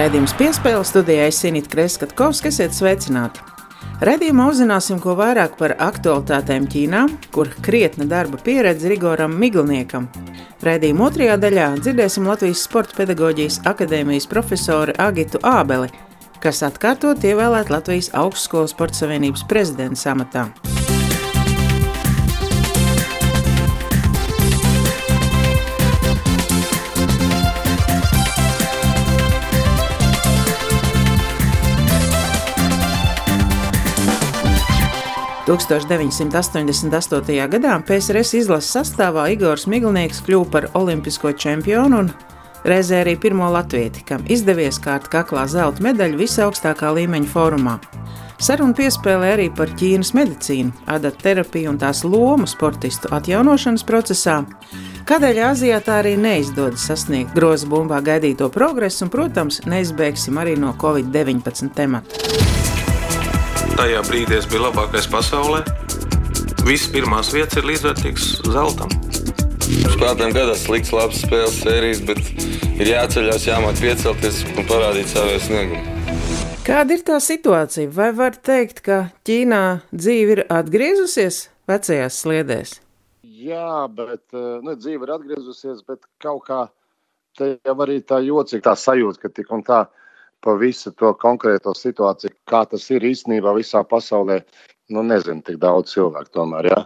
Redzējums piespēle studijā Sinīt Kreskatkovs, kas iet sveicināti. Redījumā uzzināsim ko vairāk par aktualitātēm Ķīnā, kur krietna darba pieredze Rigoram Miglniekam. Redījuma otrajā daļā dzirdēsim Latvijas Sporta pedagoģijas akadēmijas profesoru Agitu Ābeli, kas atkārtot ievēlēt Latvijas Augstskolas sporta savienības prezidenta amatā. 1988. gadā PSRS izlases sastāvā Igors Miglnieks kļuva par olimpisko čempionu un reizē arī pirmo latvieti, kam izdevies kārt kaklā zelta medaļu visaugstākā līmeņa fórumā. Saruna piespēlē arī par Ķīnas medicīnu, adatu terapiju un tās lomu sportistu atjaunošanas procesā. Kādēļ Āzijā tā arī neizdodas sasniegt groza bumbā gaidīto progresu, un, protams, neizbēgsim arī no Covid-19 temata tajā brīdī es biju labākais pasaulē. Visas pirmās vietas ir līdzvērtīgas zeltam. Spēlētājiem gadās slikts, labs spēles sērijas, bet ir jāceļās, jāmāk piecelties un parādīt savu sniegumu. Kāda ir tā situācija? Vai var teikt, ka Ķīnā dzīve ir atgriezusies vecajās sliedēs? Jā, bet eh, nu, dzīve ir atgriezusies, bet kaut kā te jau arī tā jocīga tā sajūta, ka tik un tā pa visu to konkrēto situāciju, kā tas ir īstenībā visā pasaulē. Nu, nezinu, tik daudz cilvēku tomēr. Ja?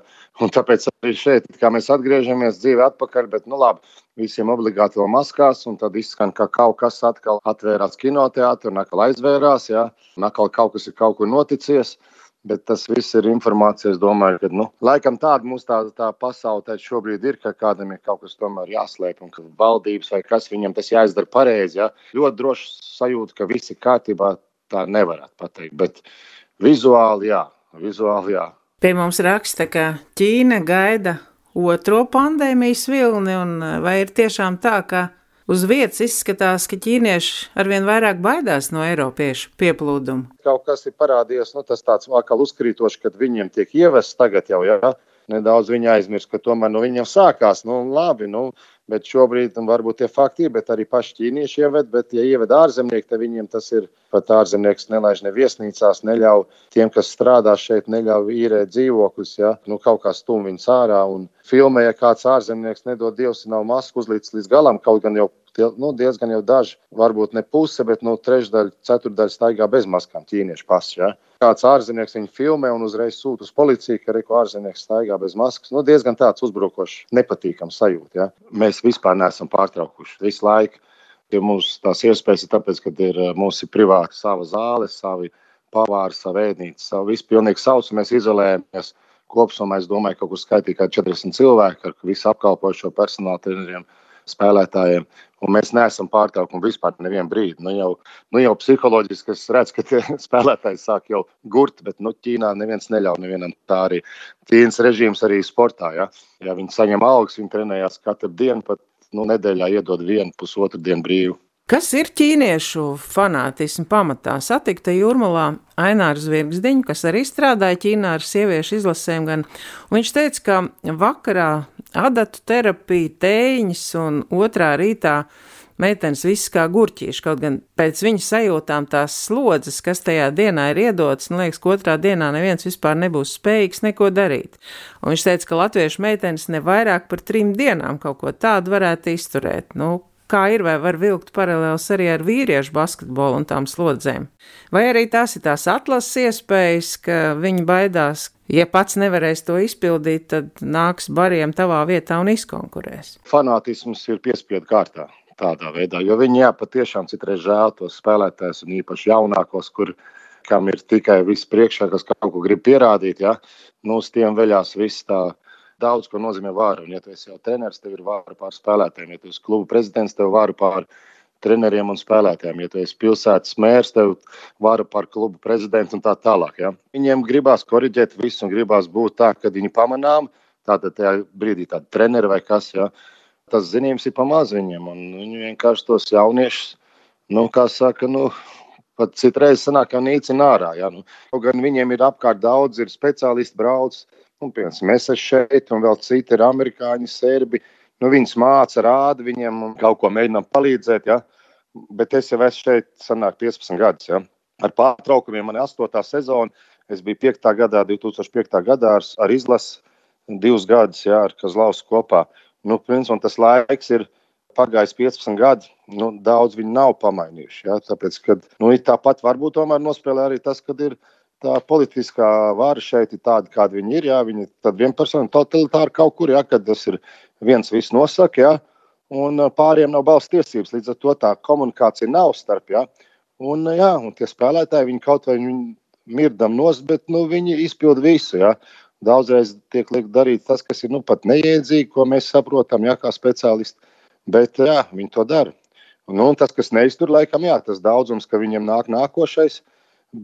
Un tāpēc arī šeit, mēs atgriežamies dzīvē atpakaļ, bet, nu, labi, visiem obligāti vēl maskās, un tad izskan, ka kaut kas atkal atvērās kinoteātrī, un atkal aizvērās, ja? un atkal kaut kas ir kaut kur noticies. Bet tas viss ir informācija. Es domāju, ka nu, laikam tāda mūsu tā, tā pasaule šobrīd ir, ka kādam ir kaut kas tomēr jāslēp, un ka valdības vai kas viņam tas jāizdara pareizi. Ja? Ļoti droši sajūta, ka viss ir kārtībā. Tā nevarētu pateikt. Bet vizuāli, jā, vizuāli, jā. Pie mums raksta, ka Ķīna gaida otro pandēmijas vilni, un vai ir tiešām tā, ka Uz vietas izskatās, ka ķīnieši arvien vairāk baidās no eiropiešu pieplūduma. Kaut kas ir parādījies, nu, tas tāds atkal uzkrītoši, kad viņiem tiek ievests tagad jau. Ja? Nedaudz viņi aizmirst, ka tomēr no viņiem sākās. Nu, labi, nu, bet šobrīd nu, varbūt tie fakti ir, bet arī paši ķīnieši ieved. Bet, ja ieved ārzemnieki, tad viņiem tas ir pat ārzemnieks nelaiž ne viesnīcās, neļauj tiem, kas strādā šeit, neļauj īrēt dzīvokļus. Ja? Nu, kaut kā stum viņus ārā un filmē, ja kāds ārzemnieks nedod dievs, nav masku uzlīdz līdz galam, kaut gan jau nu, diezgan jau daži, varbūt ne puse, bet nu, trešdaļa, ceturdaļa staigā bez maskām, ķīniešu paši. Ja? Kāds ārzemnieks viņu filmē un uzreiz sūta uz policiju, ka reko ārzemnieks staigā bez maskas. Nu, diezgan tāds uzbrukošs, nepatīkams sajūta. Ja? Mēs vispār neesam pārtraukuši visu laiku. Ja mums tās iespējas ir tāpēc, ka ir, mums ir privāti sava zāle, savi pavāri, savu ēdnīcu, savu visu pilnīgi sausu. Mēs izolējamies kopumā, es domāju, kaut kur skaitīgi kā 40 cilvēki ar visu apkalpojošo personālu treneriem spēlētājiem. Un mēs neesam pārtraukumi vispār nevienu brīdi. Nu jau, nu jau psiholoģiski es redzu, ka spēlētāji sāk jau gurt, bet nu, Ķīnā neviens neļauj nevienam tā arī. Ķīnas režīms arī sportā. Ja, ja viņi saņem algas, viņi trenējās katru dienu, pat nu, nedēļā iedod vienu pusotru dienu brīvu. Kas ir ķīniešu fanātismu pamatā? Satikta jūrmalā Ainārs Zvirgzdiņu, kas arī strādāja Ķīnā ar sieviešu izlasēm. Gan. Viņš teica, ka vakarā adatu terapija, tēņas un otrā rītā meitenes viss kā gurķīši, kaut gan pēc viņa sajūtām tās slodzes, kas tajā dienā ir iedotas, man liekas, ka otrā dienā neviens vispār nebūs spējīgs neko darīt. Un viņš teica, ka latviešu meitenes ne vairāk par trim dienām kaut ko tādu varētu izturēt. Nu, kā ir, vai var vilkt paralēlus arī ar vīriešu basketbolu un tām slodzēm. Vai arī tās ir tās atlases iespējas, ka viņi baidās, ja pats nevarēs to izpildīt, tad nāks bariem tavā vietā un izkonkurēs. Fanātisms ir piespiedu kārtā. Tādā veidā, jo viņi jā, patiešām citreiz žēl tos spēlētājus, un īpaši jaunākos, kur, kam ir tikai viss priekšā, kas kaut ko grib pierādīt. Ja? Nu, uz tiem veļās viss tā daudz ko nozīmē vāra. Un, ja tu esi jau treneris, tev ir vāra pār spēlētājiem. Ja tu esi kluba prezidents, tev ir vāra pār treneriem un spēlētājiem. Ja tu esi pilsētas mērs, tev vāra pār klubu prezidentu un tā tālāk. Ja? Viņiem gribās korrigēt visu un gribās būt tā, ka viņi pamanām. Tātad tajā brīdī tāda trenera vai kas, ja? tas zinījums ir pamaz viņiem. Un viņi vienkārši tos jauniešus, nu, kā saka, nu, pat citreiz sanāk, ka nīcina ārā. Ja? Nu, gan viņiem ir apkārt daudz, ir speciālisti brauc, Un, piemēram, mēs esam šeit, un vēl citi ir amerikāņi, serbi. Nu, viņus māca, rāda viņiem, kaut ko mēģinām palīdzēt. Ja? bet es jau esmu šeit, sanāk, 15 gadus. Ja? Ar pārtraukumiem man ir 8. sezona. Es biju 5. gadā, 2005. gadā ar, ar izlasi divus gadus ja, ar Kazlausku kopā. Nu, principā, tas laiks ir pagājis 15 gadi. Nu, daudz viņi nav pamainījuši. Ja, tāpēc, kad, nu, tāpat varbūt tomēr nospēlē arī tas, ka ir tā politiskā vara šeit ir tāda, kāda viņi ir. Jā, viņi ir vienpersonīgi totalitāri kaut kur, jā, kad tas ir viens viss nosaka, jā, un pāriem nav balss tiesības. Līdz ar to tā komunikācija nav starp. Jā, un, jā, un tie spēlētāji, viņi kaut vai mirdam nost, bet nu, viņi izpild visu. Jā. Daudzreiz tiek liekt darīt tas, kas ir nu, pat neiedzīgi, ko mēs saprotam, jā, kā speciālisti. Bet jā, viņi to dara. Un, nu, tas, kas neiztur, laikam, jā, tas daudzums, ka viņiem nāk nākošais,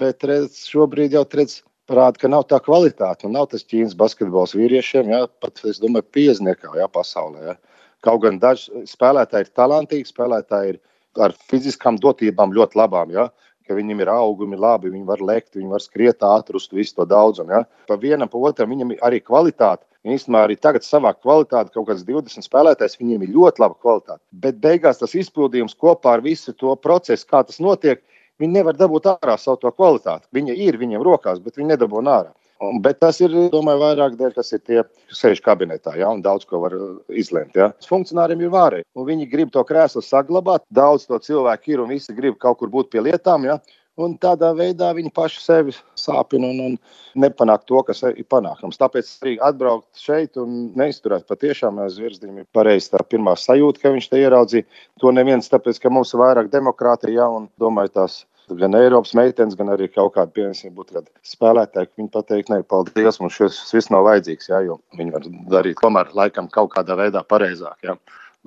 bet redz, šobrīd jau redz, parāda, ka nav tā kvalitāte. Nav tas Ķīnas basketbols vīriešiem, jā, pat es domāju, piezniekā jā, pasaulē. Jā. Kaut gan daži spēlētāji ir talantīgi, spēlētāji ir ar fiziskām dotībām ļoti labām. Jā ka viņam ir augumi labi, viņi var lekt, viņi var skriet ātri uz visu to daudzumu. Ja? Pa vienam, pa otram viņam ir arī kvalitāte. Īstenībā arī tagad savā kvalitātē kaut kāds 20 spēlētājs, viņiem ir ļoti laba kvalitāte. Bet beigās tas izpildījums kopā ar visu to procesu, kā tas notiek, viņi nevar dabūt ārā savu to kvalitāti. Viņa ir viņiem rokās, bet viņi nedabū ārā. Bet tas ir, domāju, vairāk dēļ, kas ir tie, kas sēž kabinetā, ja, un daudz ko var uh, izlemt. Ja. Funkcionāriem ir vārīgi, un viņi grib to krēslu saglabāt. Daudz to cilvēku ir, un visi grib kaut kur būt pie lietām. Ja. Un tādā veidā viņi paši sevi sāpina un, un nepanāk to, kas ir panākams. Tāpēc arī atbraukt šeit un neizturēt patiešām zvirziņu ir pareizi tā pirmā sajūta, ka viņš te ieraudzīja. To neviens, tāpēc, ka mums ir vairāk demokrātija, ja, un domāju, tās gan Eiropas meitenes, gan arī kaut kāda piemēram, būtu kāda spēlētāja, ka viņi pateikt, ne, paldies, mums šis viss nav vajadzīgs, jā, jo viņi var darīt tomēr laikam kaut kādā veidā pareizāk, jā,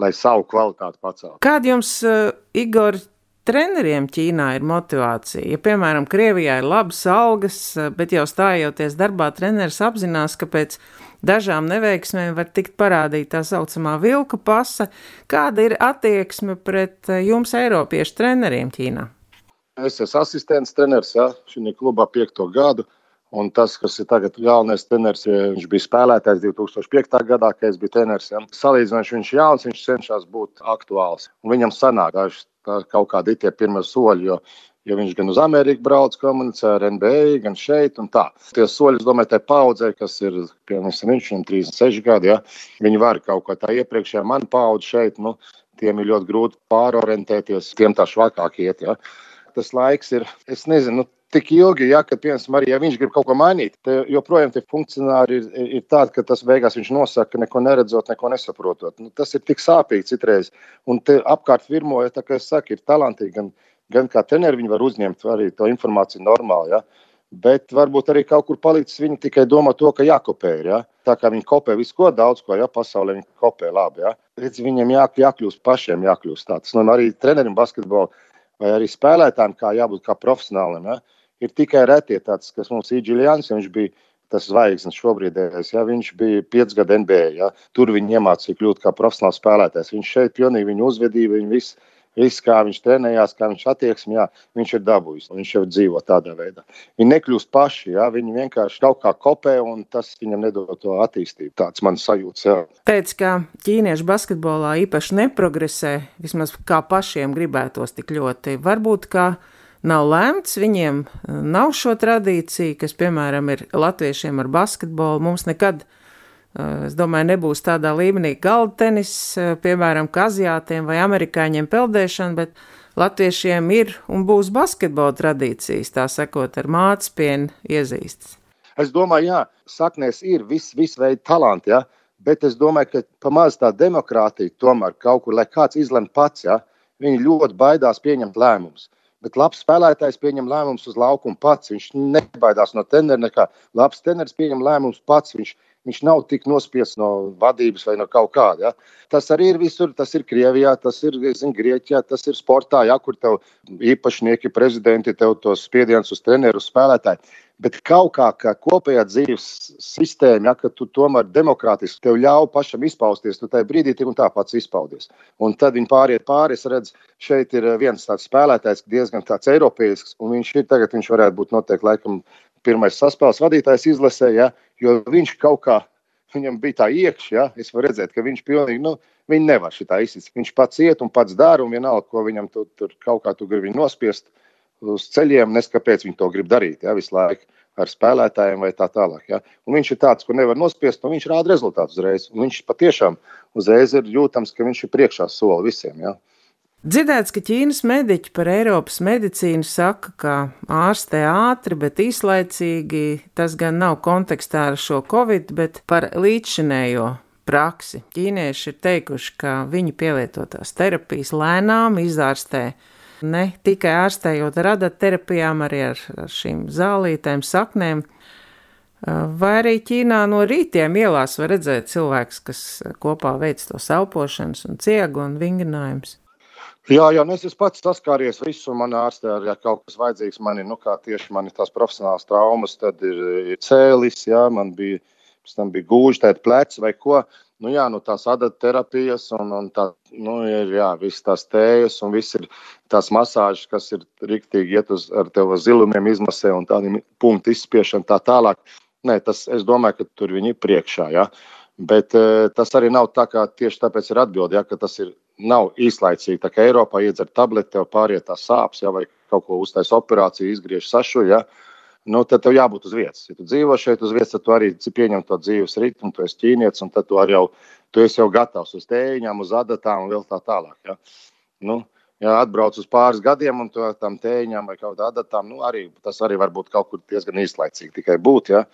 lai savu kvalitāti paceltu. Kāda jums, uh, Igor, treneriem Ķīnā ir motivācija? Ja, piemēram, Krievijā ir labas algas, eh, bet jau stājoties darbā, treneris apzinās, ka pēc dažām neveiksmēm var tikt parādīta tā saucamā vilka pasa. Kāda ir attieksme pret eh, jums, Eiropiešu treneriem Ķīnā? Es esmu asistents treneris ja, šī klubā piekto gadu. Un tas, kas ir tagad galvenais treneris, viņš bija spēlētājs 2005. gadā, kad es biju treneris. Ja. Salīdzinoši viņš ir jauns, viņš cenšas būt aktuāls. Un viņam sanāk daži kaut kādi tie pirmie soļi, jo, jo viņš gan uz Ameriku brauc, komunicē ar NBA, gan šeit. Tie soļi, es domāju, tai paudzei, kas ir, piemēram, viņš ir 36 gadi, ja, viņi var kaut ko tā iepriekšējā man paudze šeit, nu, tiem ir ļoti grūti pārorientēties, tiem tā švakāk iet. Ja tas laiks ir, es nezinu, nu, tik ilgi, ja, ka, piemēram, arī ja viņš grib kaut ko mainīt, tad joprojām tie funkcionāri ir, ir tādi, ka tas beigās viņš nosaka, neko neredzot, neko nesaprotot. Nu, tas ir tik sāpīgi citreiz. Un apkārt virmoja, tā kā es saku, ir talantīgi. Gan, gan kā treneri viņi var uzņemt arī to informāciju normāli. Ja. Bet varbūt arī kaut kur palicis. Viņi tikai domā to, ka jākopē. Ja? Tā kā viņi kopē visu, ko daudz ko ja? pasaulē, viņi kopē labi. Ja? Redz, viņiem jā, jākļūst pašiem, jākļūst tāds. Nu, arī trenerim basketbolā vai arī spēlētājiem, kā jābūt kā profesionālim. Ja? Ir tikai retie tāds, kas mums ir Giulians, viņš bija tas zvaigznes šobrīd, ja viņš bija pieci gadi NBA. Ja? Tur viņi iemācīja kļūt par profesionālu spēlētāju. Viņš šeit pilnīgi viņu uzvedīja, viņu visu Viss, kā viņš trenējās, kā viņš attieksmē, jā, viņš ir dabūjis. Viņš jau dzīvo tādā veidā. Viņi nekļūst paši, jā, viņi vienkārši kaut kā kopē, un tas viņam nedod to attīstību. Tāds man sajūts. Jā. Teic, ka ķīniešu basketbolā īpaši neprogresē, vismaz kā pašiem gribētos tik ļoti. Varbūt, ka nav lēmts, viņiem nav šo tradīciju, kas, piemēram, ir latviešiem ar basketbolu. Mums nekad nav Eh, es domāju, nebūs tādā līmenī galda tenis, eh, piemēram, kā aziātiem vai amerikāņiem peldēšana, bet latviešiem ir un būs basketbola tradīcijas, tā sakot, ar mācpienu iezīstas. Es domāju, jā, saknēs ir viss, viss veidi talanti, jā, bet es domāju, ka pamazs tā demokrātija tomēr kaut kur, lai kāds izlem pats, jā, viņi ļoti baidās pieņemt lēmumus. Bet labs spēlētājs pieņem lēmumus uz laukuma pats. Viņš nebaidās no tenera. Labs treneris pieņem lēmumus pats. Viņš Viņš nav tik nospiests no vadības vai no kaut kāda. Ja. Tas arī ir visur. Tas ir Krievijā, tas ir zin, Grieķijā, tas ir sportā, ja, kur tev īpašnieki, prezidenti, tev tos spiedienus uz treneru, spēlētāju. Bet kaut kā, kā kopējā dzīves sistēma, ja, ka tu tomēr demokrātiski tev ļauj pašam izpausties, tu tajā brīdī tik un tā pats izpaudies. Un tad viņi pāriet pāri. Es redzu, šeit ir viens tāds spēlētājs, diezgan tāds eiropeisks, un viņš ir tagad, viņš varētu būt noteikti laikam pirmais saspēles vadītājs izlasē, ja, jo viņš kaut kā viņam bija tā iekšā, ja? es varu redzēt, ka viņš pilnīgi, nu, viņi nevar šitā izsist. Viņš pats iet un pats dara, un vienalga, ko viņam tur, tur kaut kā tu gribi nospiest uz ceļiem, nes kāpēc viņi to grib darīt, ja? visu laiku ar spēlētājiem vai tā tālāk. Ja? Un viņš ir tāds, kur nevar nospiest, un viņš rāda rezultātu uzreiz. Un viņš patiešām uzreiz ir jūtams, ka viņš ir priekšā soli visiem. Ja? Dzirdēts, ka Ķīnas mediķi par Eiropas medicīnu saka, ka ārstē ātri, bet īslaicīgi. Tas gan nav kontekstā ar šo covid, bet par līdzšinējo praksi. Ķīnieši ir teikuši, ka viņi pielietotās terapijas lēnām izārstē ne tikai ārstējot ar adatterapijām, arī ar, ar šīm zālītēm, saknēm. Vai arī Ķīnā no rītiem ielās var redzēt cilvēks, kas kopā veic tos elpošanas un ciegu un vingrinājumus? Jā, jā, nu es esmu pats saskāries visu, man ārstē, ja kaut kas vajadzīgs, man ir, nu kā tieši man ir tās profesionālas traumas, tad ir, ir cēlis, jā, man bija, pēc tam bija gūži, tēt pleci vai ko, nu jā, nu tās adatterapijas un, un tā, nu ir, jā, viss tās tējas un viss ir tās masāžas, kas ir riktīgi iet uz ar tev zilumiem izmasē un tādiem punktu izspiešanu tā tālāk. Nē, tas, es domāju, ka tur viņi ir priekšā, jā. Bet uh, tas arī nav tā, kā tieši tāpēc ir atbildi, ja, ka tas ir nav īslaicīgi. Tā kā Eiropā iedzer tableti, tev pāriet tās sāpes, ja, vai kaut ko uztaisa operāciju, izgriež sašu, ja, nu, tad tev jābūt uz vietas. Ja tu dzīvo šeit uz vietas, tad tu arī pieņem to dzīves ritmu, tu esi ķīnietis, un tad tu jau, tu esi jau gatavs uz tēņām, uz adatām un vēl tā tālāk. Ja. Nu, ja atbrauc uz pāris gadiem un tam tēņām vai kaut kādām adatām, nu, arī, tas arī var būt kaut kur diezgan īslaicīgi tikai būt. Ja.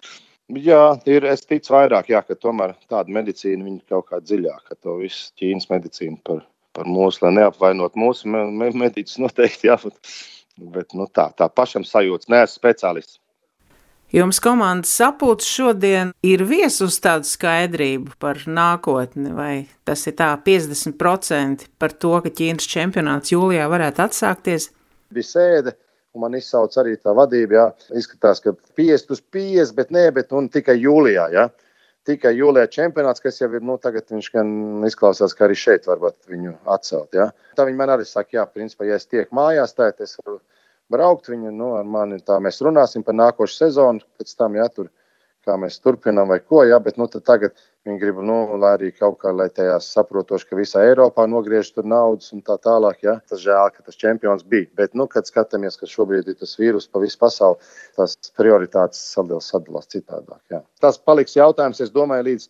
Jā, ir. Es ticu vairāk, jā, ka tomēr tāda medicīna ir kaut kā dziļāka. To visu Ķīnas medicīnu par, par mūsu, lai neapvainot mūsu me, me, mediķus, noteikti jā. Bet, bet nu, tā, tā pašam sajūta, neesmu speciālists. Jums komandas sapulcs šodien ir viesus tādu skaidrību par nākotni, vai tas ir tā 50% par to, ka Ķīnas čempionāts jūlijā varētu atsākties? Bija sēde, Un man izsauc arī tā vadība, jā, izskatās, ka 50 uz 50, bet nē, bet nu, tikai jūlijā. Jā. Tikai jūlijā čempionāts, kas jau ir, nu, tagad viņš gan izklausās, ka arī šeit varbūt viņu atcelt. Jā. Tā viņi man arī saka, jā, principā, ja es tieku mājās, tad es varu braukt viņu, nu, ar mani tā mēs runāsim par nākošu sezonu, pēc tam, jā, tur kā mēs turpinām vai ko. Ja, bet nu, tagad viņi grib, nu, lai arī kaut kā, tajās saprotoši, ka visā Eiropā nogriež tur naudas un tā tālāk. Ja. Tas žēl, ka tas čempions bija. Bet, nu, kad skatāmies, ka šobrīd ir tas vīrus pa visu pasauli, tās prioritātes sadalās, sadalās citādāk. Ja. Tas paliks jautājums, es domāju, līdz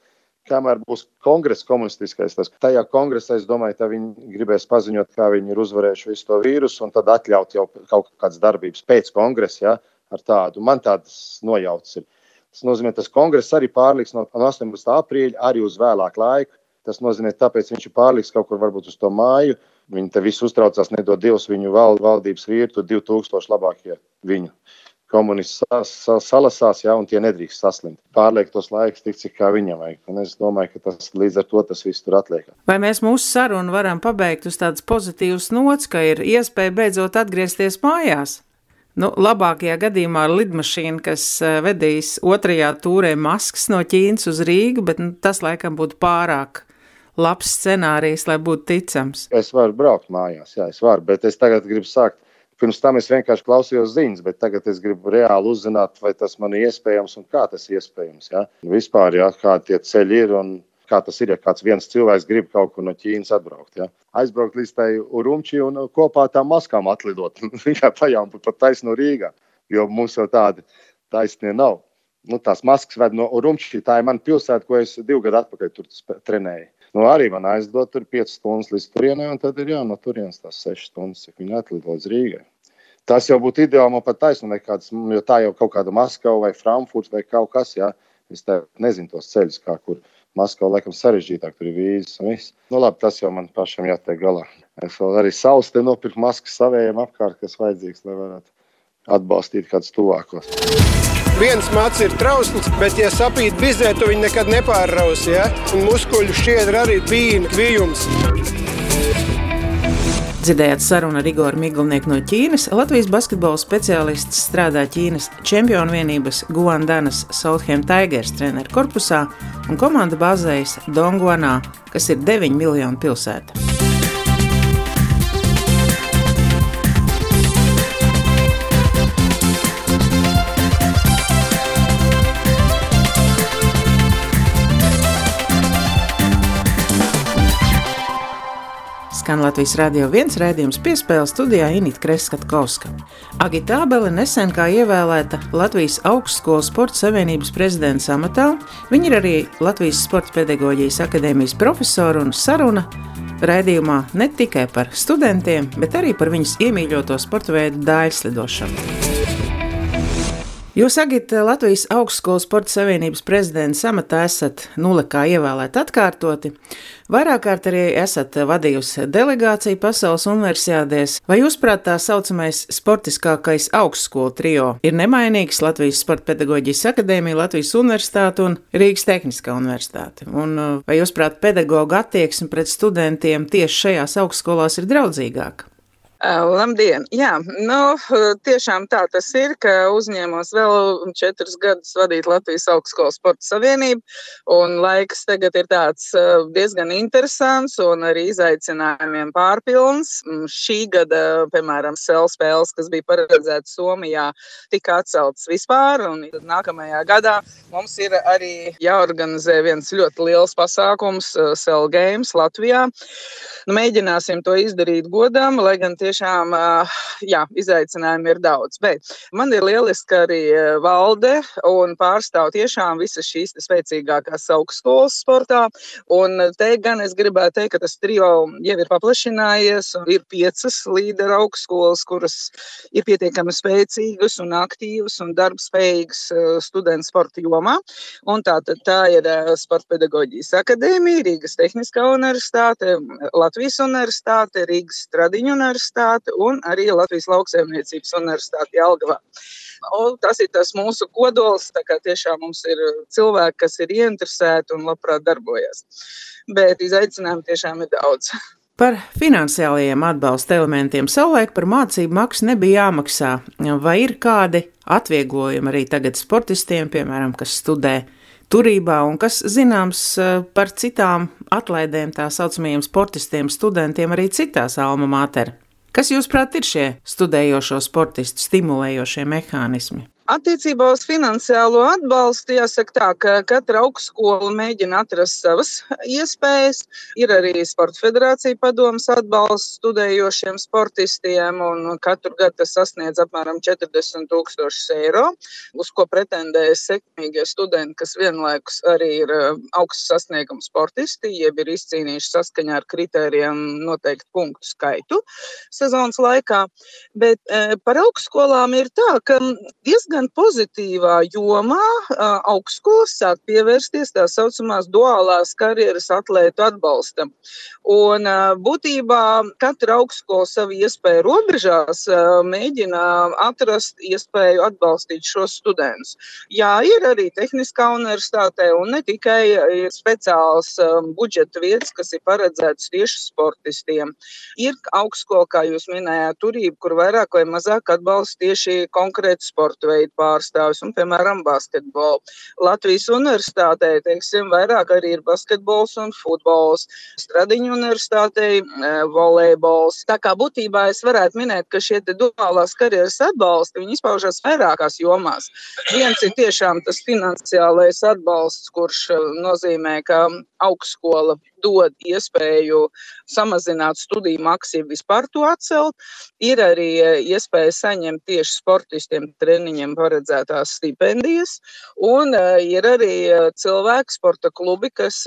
kamēr būs kongress komunistiskais. Tas, tajā kongresā, es domāju, ka viņi gribēs paziņot, kā viņi ir uzvarējuši visu to vīrusu, un tad atļaut jau kaut kādas darbības pēc kongresa. Ja, ar tādu. Man tādas nojautas ir. Tas nozīmē, tas kongress arī pārliks no 18. aprīļa arī uz vēlāku laiku. Tas nozīmē, tāpēc viņš ir pārliks kaut kur varbūt uz to māju. Viņi te visu uztraucās, nedod Dievs viņu val, valdības vīru, tur 2000 labākie viņu komunisti salasās, ja, un tie nedrīkst saslimt. Pārliek tos laikus tik, cik viņam vajag. Un es domāju, ka tas līdz ar to tas viss tur atliek. Vai mēs mūsu sarunu varam pabeigt uz tādas pozitīvas nots, ka ir iespēja beidzot atgriezties mājās? Nu, labākajā gadījumā ar lidmašīnu, kas eh, vedīs otrajā tūrē maskas no Ķīnas uz Rīgu, bet nu, tas laikam būtu pārāk labs scenārijs, lai būtu ticams. Es varu braukt mājās, jā, es varu, bet es tagad gribu sākt. Pirms tam es vienkārši klausījos ziņas, bet tagad es gribu reāli uzzināt, vai tas man ir iespējams un kā tas ir iespējams. Ja? Vispār, ja, kādi tie ceļi ir un kā tas ir, ja kāds viens cilvēks grib kaut kur no Ķīnas atbraukt. Ja? Aizbraukt līdz tai Urumči un kopā ar tām maskām atlidot. Tikai pajām pat taisno Rīgā, jo mums jau tādi taisnie nav. Nu, tās maskas ved no Urumči, tā ir mana pilsēta, ko es divu gadu atpakaļ tur trenēju. Nu, arī man aizdod tur 5 stundas līdz turienei, un tad ir jā, no turienes tās 6 stundas, cik viņi atlid līdz Rīgai. Tas jau būtu ideāli man pat taisnība, kāds, jo tā jau kaut kāda Maskava vai Frankfurts vai kaut kas, jā. Es nezinu tos ceļus, kā kur. Maskavā laikam sarežģītāk, tur ir vīzes un viss. Nu, labi, tas jau man pašam jātiek galā. Es vēl arī savus te nopirku maskas savējiem apkārt, kas vajadzīgs, lai varētu atbalstīt kādus tuvākos. Viens mats ir trausls, bet, ja sapīt bizē, tu viņu nekad nepārrausi. Ja? Un muskuļu šķiedra arī pīna kvijums. Dzirdējāt sarunu ar Igoru Miglnieku no Ķīnas. Latvijas basketbola speciālists strādā Ķīnas čempionu vienības Guandanas Southam Tigers treneru korpusā un komanda bazējas Dongguanā, kas ir 9 miljonu pilsēta. Skan Latvijas radio viens raidījums piespēles studijā Inita Kreskatkovska. Agita Abele nesen kā ievēlēta Latvijas augstskolas sporta savienības prezidents amatā. Viņa ir arī Latvijas sporta pedagoģijas akadēmijas profesora un saruna raidījumā ne tikai par studentiem, bet arī par viņas iemīļoto sporta veidu dāļslidošanu. Jūs, Agita, Latvijas Augstskolas sporta savienības prezidents amatā esat nulekā ievēlēt atkārtoti. Vairāk kārt arī esat vadījusi delegāciju pasaules universitātēs. Vai jūs prāt tā saucamais sportiskākais augstskolu trio ir nemainīgs Latvijas Sporta pedagoģijas akadēmija, Latvijas universitāte un Rīgas Tehniskā universitāte? Un vai jūs prāt pedagoģa attieksme pret studentiem tieši šajās augstskolās ir draudzīgāka? Labdien! Jā, nu, tiešām tā tas ir, ka uzņēmos vēl četrus gadus vadīt Latvijas augstskolas sporta savienību, un laiks tagad ir tāds diezgan interesants un arī izaicinājumiem pārpilns. Šī gada, piemēram, sēl spēles, kas bija paredzētas Somijā, tika atceltas vispār, un nākamajā gadā mums ir arī jāorganizē viens ļoti liels pasākums Sēl Games Latvijā. Nu, mēģināsim to izdarīt godam, lai gan tie tiešām jā, izaicinājumi ir daudz. Bet man ir lieliski arī valde un pārstāv tiešām visas šīs spēcīgākās augstskolas sportā. Un te gan es gribētu teikt, ka tas trio jau ir paplašinājies un ir piecas līderu augstskolas, kuras ir pietiekami spēcīgas un aktīvas un darbspējīgas studentu sporta jomā. Un tā, tā ir Sporta pedagoģijas akadēmija, Rīgas Tehniskā universitāte, Latvijas universitāte, Rīgas Stradiņu universitāte universitāte un arī Latvijas lauksaimniecības universitāte Jelgavā. Un tas ir tas mūsu kodols. Tiešām mums ir cilvēki, kas ir ieinteresēti un labprāt darbojas. Bet izaicinājumu tiešām ir daudz. Par finansiālajiem atbalsta elementiem savulaik par mācību maksu nebija jāmaksā. Vai ir kādi atvieglojumi arī tagad sportistiem, piemēram, kas studē turībā un kas zināms eh, par citām atlaidēm, tā saucamajiem sportistiem, studentiem arī citās alma mater? Kas, jūsuprāt, ir šie studējošo sportistu stimulējošie mehānismi? Attiecībā uz finansiālo atbalstu jāsaka tā, ka katra augstskola mēģina atrast savas iespējas. Ir arī Sporta federācija padomas atbalsts studējošiem sportistiem, un katru gadu tas sasniedz apmēram 40 tūkstošus eiro, uz ko pretendē sekmīgie studenti, kas vienlaikus arī ir uh, augsts sasniegums sportisti, jeb ir izcīnījuši saskaņā ar kritērijiem noteikti punktu skaitu sezonas laikā. Bet eh, par augstskolām ir tā, ka diezgan diezgan pozitīvā jomā augstskolas sāk pievērsties tā saucamās duālās karjeras atlētu atbalstam. Un būtībā katra augstskola savu iespēju robežās mēģina atrast iespēju atbalstīt šos studentus. Jā, ir arī Tehniskā universitātē un ne tikai ir speciāls budžeta vietas, kas ir paredzētas tieši sportistiem. Ir augstskola, kā jūs minējāt, turība, kur vairāk vai mazāk atbalsta tieši konkrētu sporta veidu šeit pārstāvis, un, piemēram, basketbolu. Latvijas universitātē, teiksim, vairāk arī ir basketbols un futbols. Stradiņu universitātei volejbols. Tā kā būtībā es varētu minēt, ka šie duālās karjeras atbalsti, viņi izpaužas vairākās jomās. Viens ir tiešām tas finansiālais atbalsts, kurš e, nozīmē, ka augstskola dod iespēju samazināt studiju maksu, vispār to atcelt. Ir arī e, iespēja saņemt tieši sportistiem treniņiem paredzētās stipendijas, un e, ir arī e, cilvēki, sporta klubi, kas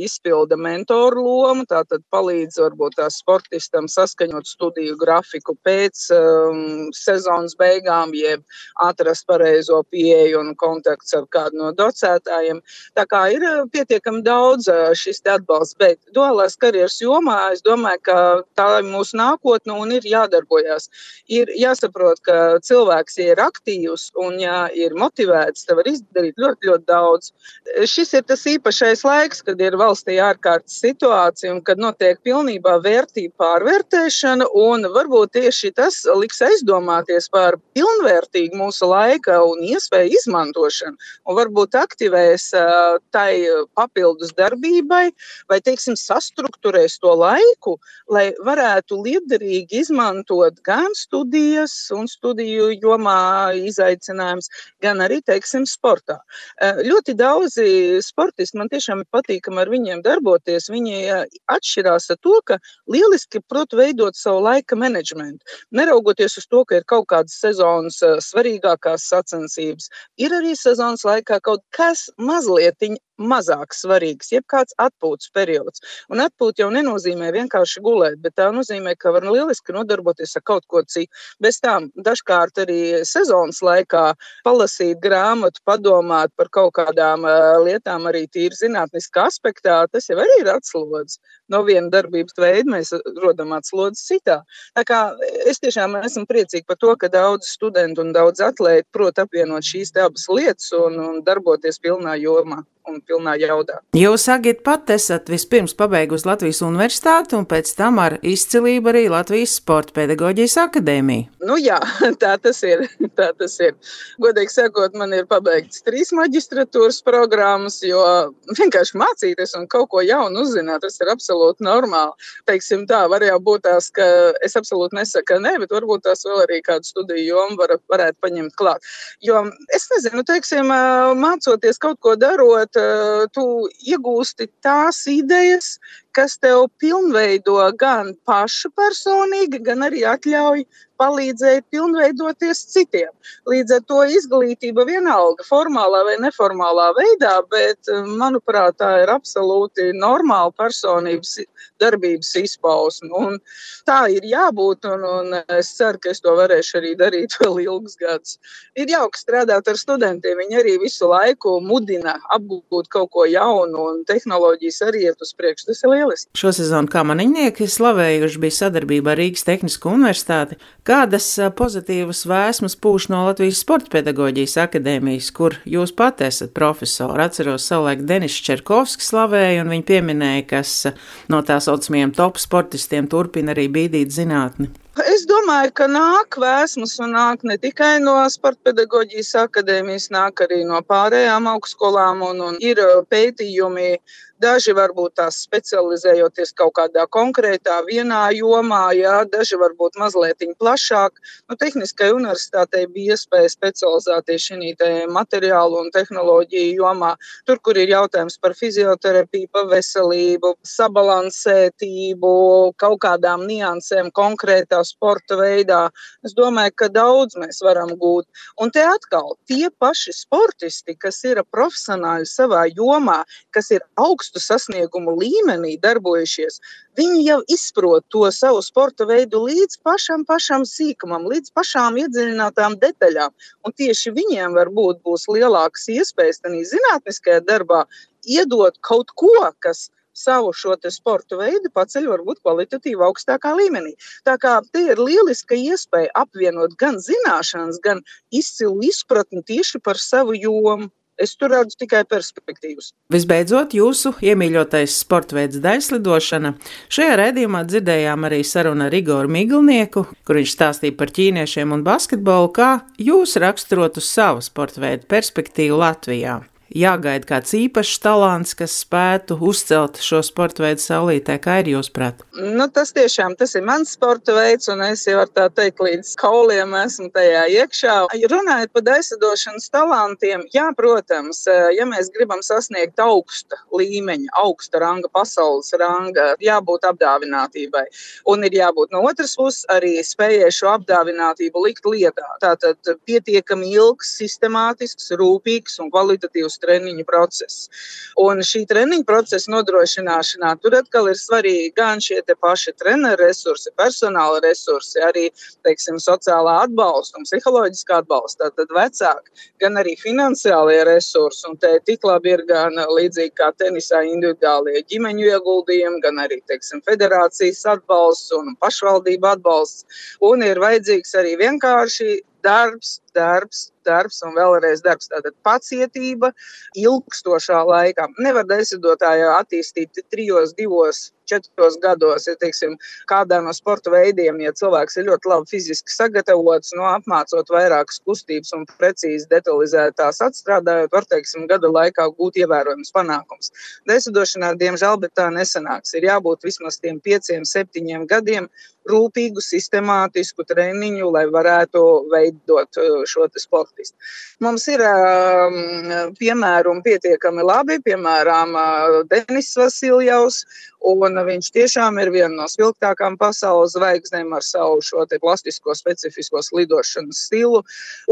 izpilda mentoru lomu, tātad palīdz varbūt tā sportistam saskaņot studiju grafiku pēc um, sezonas beigām, jeb atrast pareizo pieeju un kontakts ar kādu no docētājiem. Tā kā ir pietiekami daudz šis atbalsts bet duālās karjeras jomā es domāju, ka tā ir mūsu nākotne un ir jādarbojas. Ir jāsaprot, ka cilvēks, ja ir aktīvs un ja ir motivēts, tad var izdarīt ļoti, ļoti daudz. Šis ir tas īpašais laiks, kad ir valstī ārkārtas situācija un kad notiek pilnībā vērtību pārvērtēšana, varbūt tieši tas liks aizdomāties par pilnvērtīgu mūsu laika un iespēju izmantošanu, un varbūt aktivēs tai papildus darbībai, vai teiksim, sastruktūrēs to laiku, lai varētu liederīgi izmantot gan studijas un studiju jomā izaicinājums, gan arī, teiksim, sportā. Ļoti daudzi sportisti man tiešām ir patīkami ar viņiem darboties. Viņi atšķirās ar to, ka lieliski prot veidot savu laika menedžmentu. Neraugoties uz to, ka ir kaut kādas sezonas svarīgākās sacensības, ir arī sezonas laikā kaut kas mazliet mazāk svarīgs, jeb kāds atpūtas periods. Un atpūta jau nenozīmē vienkārši gulēt, bet tā nozīmē, ka var lieliski nodarboties ar kaut ko citu. Bez tām dažkārt arī sezonas laikā palasīt grāmatu, padomāt par kaut kādām uh, lietām, arī tīri zinātniskā aspektā, tas jau arī ir atslodzi. No viena darbības veida mēs rodam atslodzi citā. Tā kā es tiešām esmu priecīgi par to, ka daudz studentu un daudz atlētu prot apvienot šīs abas lietas un, un darboties pilnā jomā un pilnā jaudā. Jūs, Agit, pat esat vispirms pabeigusi Latvijas universitāti un pēc tam ar izcilību arī Latvijas Sporta pedagoģijas akadēmiju. Nu jā, tā tas ir. Tā tas ir. Godīgi sakot, man ir pabeigts trīs maģistratūras programmas, jo vienkārši mācīties un kaut ko jaunu uzzināt, tas ir absolūti normāli. Teiksim tā, var jau būt tās, ka es absolūti nesaku nē, bet varbūt tās vēl arī kādu studiju jomu var, varētu paņemt klāt. Jo es nezinu, teiksim, mācoties kaut ko darot, tu iegūsti tās idejas, kas tev pilnveido gan pašu personīgi, gan arī atļauj palīdzēt pilnveidoties citiem. Līdz ar to izglītība vienalga, formālā vai neformālā veidā, bet, eh, manuprāt, tā ir absolūti normāla personības darbības izpausme. Un tā ir jābūt, un, un es ceru, ka es to varēšu arī darīt vēl ilgus gadus. Ir jauki strādāt ar studentiem. Viņi arī visu laiku mudina apgūt kaut ko jaunu, un tehnoloģijas arī iet uz priekšu. Tas ir lieliski. Šosezon kā maniņnieki slavējuši bija sadarbība ar Rīgas Tehnisko universitāti. Kādas pozitīvas vēsmas pūš no Latvijas Sporta pedagoģijas akadēmijas, kur jūs pat esat profesori? Atceros, savulaik Denis Čerkovskis slavēja, un viņi pieminēja, kas no tā saucamajiem top sportistiem turpina arī bīdīt zinātni. Es domāju, ka nāk vēsmas un nāk ne tikai no Sporta pedagoģijas akadēmijas, nāk arī no pārējām augstskolām un, un ir pētījumi Daži varbūt tās specializējoties kaut kādā konkrētā vienā jomā, jā, daži varbūt mazliet plašāk. Nu, Tehniskai universitātei bija iespēja specializēties šī materiālu un tehnoloģiju jomā. Tur, kur ir jautājums par fizioterapiju, par veselību, sabalansētību, kaut kādām niansēm konkrētā sporta veidā, es domāju, ka daudz mēs varam gūt. Un te atkal tie paši sportisti, kas ir profesionāļi savā jomā, kas ir augstu sasniegumu līmenī darbojušies, viņi jau izprot to savu sporta veidu līdz pašam, pašam sīkumam, līdz pašām iedziļinātām detaļām. Un tieši viņiem varbūt būs lielākas iespējas tādā zinātniskajā darbā iedot kaut ko, kas savu šo sporta veidu paceļ varbūt kvalitatīvi augstākā līmenī. Tā kā te ir lieliska iespēja apvienot gan zināšanas, gan izcilu izpratni tieši par savu jomu. Es tur redzu tikai perspektīvas. Visbeidzot, jūsu iemīļotais sporta veids daļslidošana. Šajā redzējumā dzirdējām arī sarunu ar Igoru Miglnieku, kur viņš stāstīja par ķīniešiem un basketbolu, kā jūs raksturotu savu sporta veidu perspektīvu Latvijā jāgaida kāds īpašs talants, kas spētu uzcelt šo sporta veidu saulītē, kā ir jūs prāt? Nu, tas tiešām tas ir mans sporta veids, un es jau tā teikt, līdz kauliem esmu tajā iekšā. Runājot par aizsadošanas talantiem, jā, protams, ja mēs gribam sasniegt augsta līmeņa, augsta ranga, pasaules ranga, jābūt apdāvinātībai. Un ir jābūt no otras puses arī spējai šo apdāvinātību likt lietā. Tātad pietiekami ilgs, sistemātisks, rūpīgs un kvalitatīvs treniņu process. Un šī treniņu procesa nodrošināšanā tur atkal ir svarīgi gan šie paši treneru resursi, personāla resursi, arī teiksim, sociālā atbalsta un psiholoģiskā atbalsta, tad vecāki, gan arī finansiālie resursi. Un te tik labi ir gan līdzīgi kā tenisā individuālie ģimeņu ieguldījumi, gan arī teiksim, federācijas atbalsts un pašvaldību atbalsts. Un ir vajadzīgs arī vienkārši darbs, darbs, darbs un vēlreiz darbs. Tātad pacietība ilgstošā laikā. Nevar desidotāju attīstīt trijos, divos četros gados, ja teiksim, kādā no sporta veidiem, ja cilvēks ir ļoti labi fiziski sagatavots, no apmācot vairākas kustības un precīzi detalizētās atstrādājot, var, teiksim, gada laikā gūt ievērojams panākums. Desidošanā, diemžēl, bet tā nesanāks. Ir jābūt vismaz tiem pieciem, septiņiem gadiem rūpīgu, sistemātisku treniņu, lai varētu veidot uh, šo sportistu. Mums ir um, piemēram pietiekami labi, piemēram, uh, Denis Vasiljovs, un viņš tiešām ir viena no spilgtākām pasaules zvaigznēm ar savu šo plastisko, specifisko slidošanas stilu.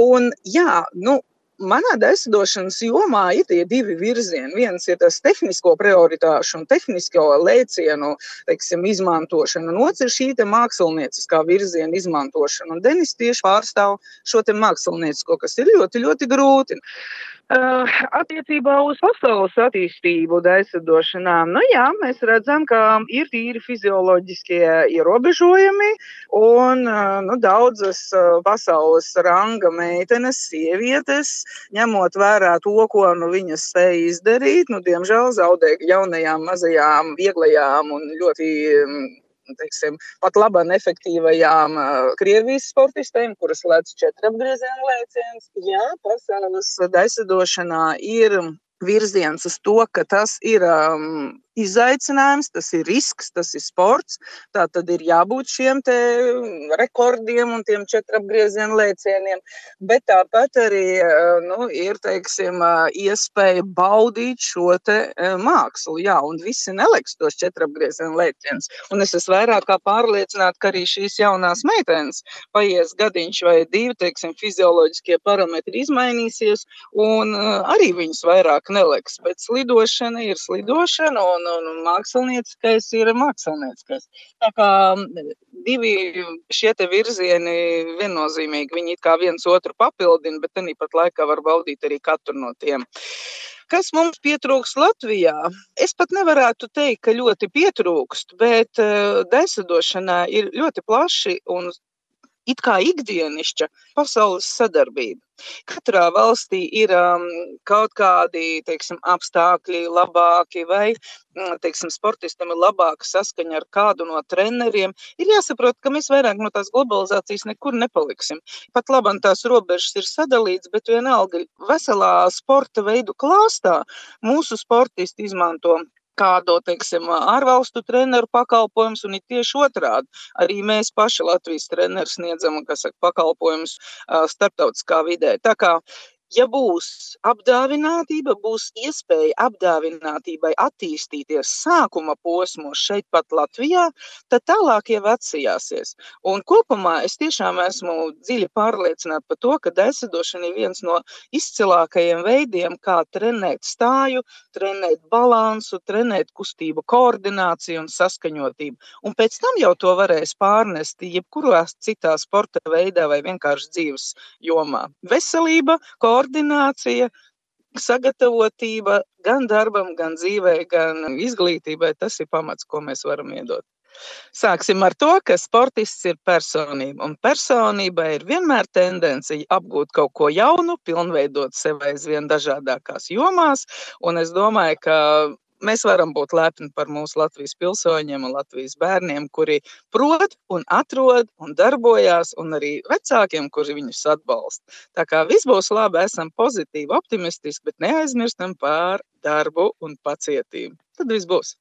Un, jā, nu, manā desidošanas jomā ir tie divi virzieni. Viens ir tas tehnisko prioritāšu un tehnisko lēcienu teiksim, izmantošana, un otrs ir šī mākslinieciskā virziena izmantošana. Un Denis tieši pārstāv šo māksliniecisko, kas ir ļoti, ļoti grūti. Uh, attiecībā uz pasaules attīstību daisadošanā, nu jā, mēs redzam, ka ir tīri fizioloģiskie ierobežojumi un uh, nu, daudzas uh, pasaules ranga meitenes, sievietes, ņemot vērā to, ko nu, viņas spēja izdarīt, nu, diemžēl zaudē jaunajām, mazajām, vieglajām un ļoti um, teiksim, pat labam efektīvajām Krievijas sportistēm, kuras lēc četrapgrieziena lēciens. Jā, pasaules daisadošanā ir virziens uz to, ka tas ir um, izaicinājums, tas ir risks, tas ir sports. Tā tad ir jābūt šiem rekordiem un tiem četrapgriezienu lēcieniem, bet tāpat arī eh, nu, ir teiksim, eh, iespēja baudīt šo eh, mākslu. Jā, un visi neliks tos četrapgriezienu lēcienus. Un es esmu vairāk kā pārliecināta, ka arī šīs jaunās meitenes paies gadiņš vai divi, teiksim, fizioloģiskie parametri izmainīsies, un arī viņas vairāk neliks. Bet slidošana ir slidošana. Un, un, un mākslinieckais ir mākslinieckais. Tā kā divi šie virzieni viennozīmīgi, viņi kā viens otru papildina, bet tāpat laikā var baudīt arī katru no tiem. Kas mums pietrūkst Latvijā? Es pat nevarētu teikt, ka ļoti pietrūkst, bet uh, desadošanā ir ļoti plaši un it kā ikdienišķa pasaules sadarbība. Katrā valstī ir um, kaut kādi teiksim, apstākļi labāki, vai mm, teiksim, sportistam ir labāka saskaņa ar kādu no treneriem. Ir jāsaprot, ka mēs vairāk no tās globalizācijas nekur nepaliksim. Pat labi, tās robežas ir sadalītas, bet vienalga veselā sporta veidu klāstā mūsu sportisti izmanto kādu, teiksim, ārvalstu treneru pakalpojumus, un ir tieši otrādi. Arī mēs paši Latvijas treneri sniedzam, kas saka, pakalpojumus starptautiskā vidē. Tā kā Ja būs apdāvinātība, būs iespēja apdāvinātībai attīstīties sākuma posmos šeit, pat Latvijā, tad tālāk jau atsijāsies. Un kopumā es tiešām esmu dziļi pārliecināta par to, ka dēsadošana ir viens no izcilākajiem veidiem, kā trenēt stāju, trenēt balansu, trenēt kustību koordināciju un saskaņotību. Un pēc tam jau to varēs pārnest jebkurā citā sporta veidā vai vienkārši dzīves jomā. Veselība, koordinācija koordinācija, sagatavotība gan darbam, gan dzīvē, gan izglītībai. Tas ir pamats, ko mēs varam iedot. Sāksim ar to, ka sportists ir personība. Un personībai ir vienmēr tendence apgūt kaut ko jaunu, pilnveidot sevi aizvien dažādākās jomās. Un es domāju, ka mēs varam būt lepni par mūsu Latvijas pilsoņiem un Latvijas bērniem, kuri prot un atrod un darbojās, un arī vecākiem, kuri viņus atbalsta. Tā kā viss būs labi, esam pozitīvi, optimistiski, bet neaizmirstam par darbu un pacietību. Tad viss būs.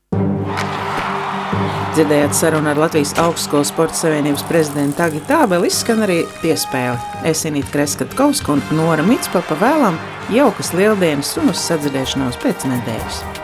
Dzirdējāt sarunu ar Latvijas Augstskolas sporta savienības prezidentu Tagi Tābeli, izskan arī piespēle. Es Inīt Kreskatkovska un Nora Mitspapa vēlam jaukas lieldienas un uz sadzirdēšanos pēc nedēļas.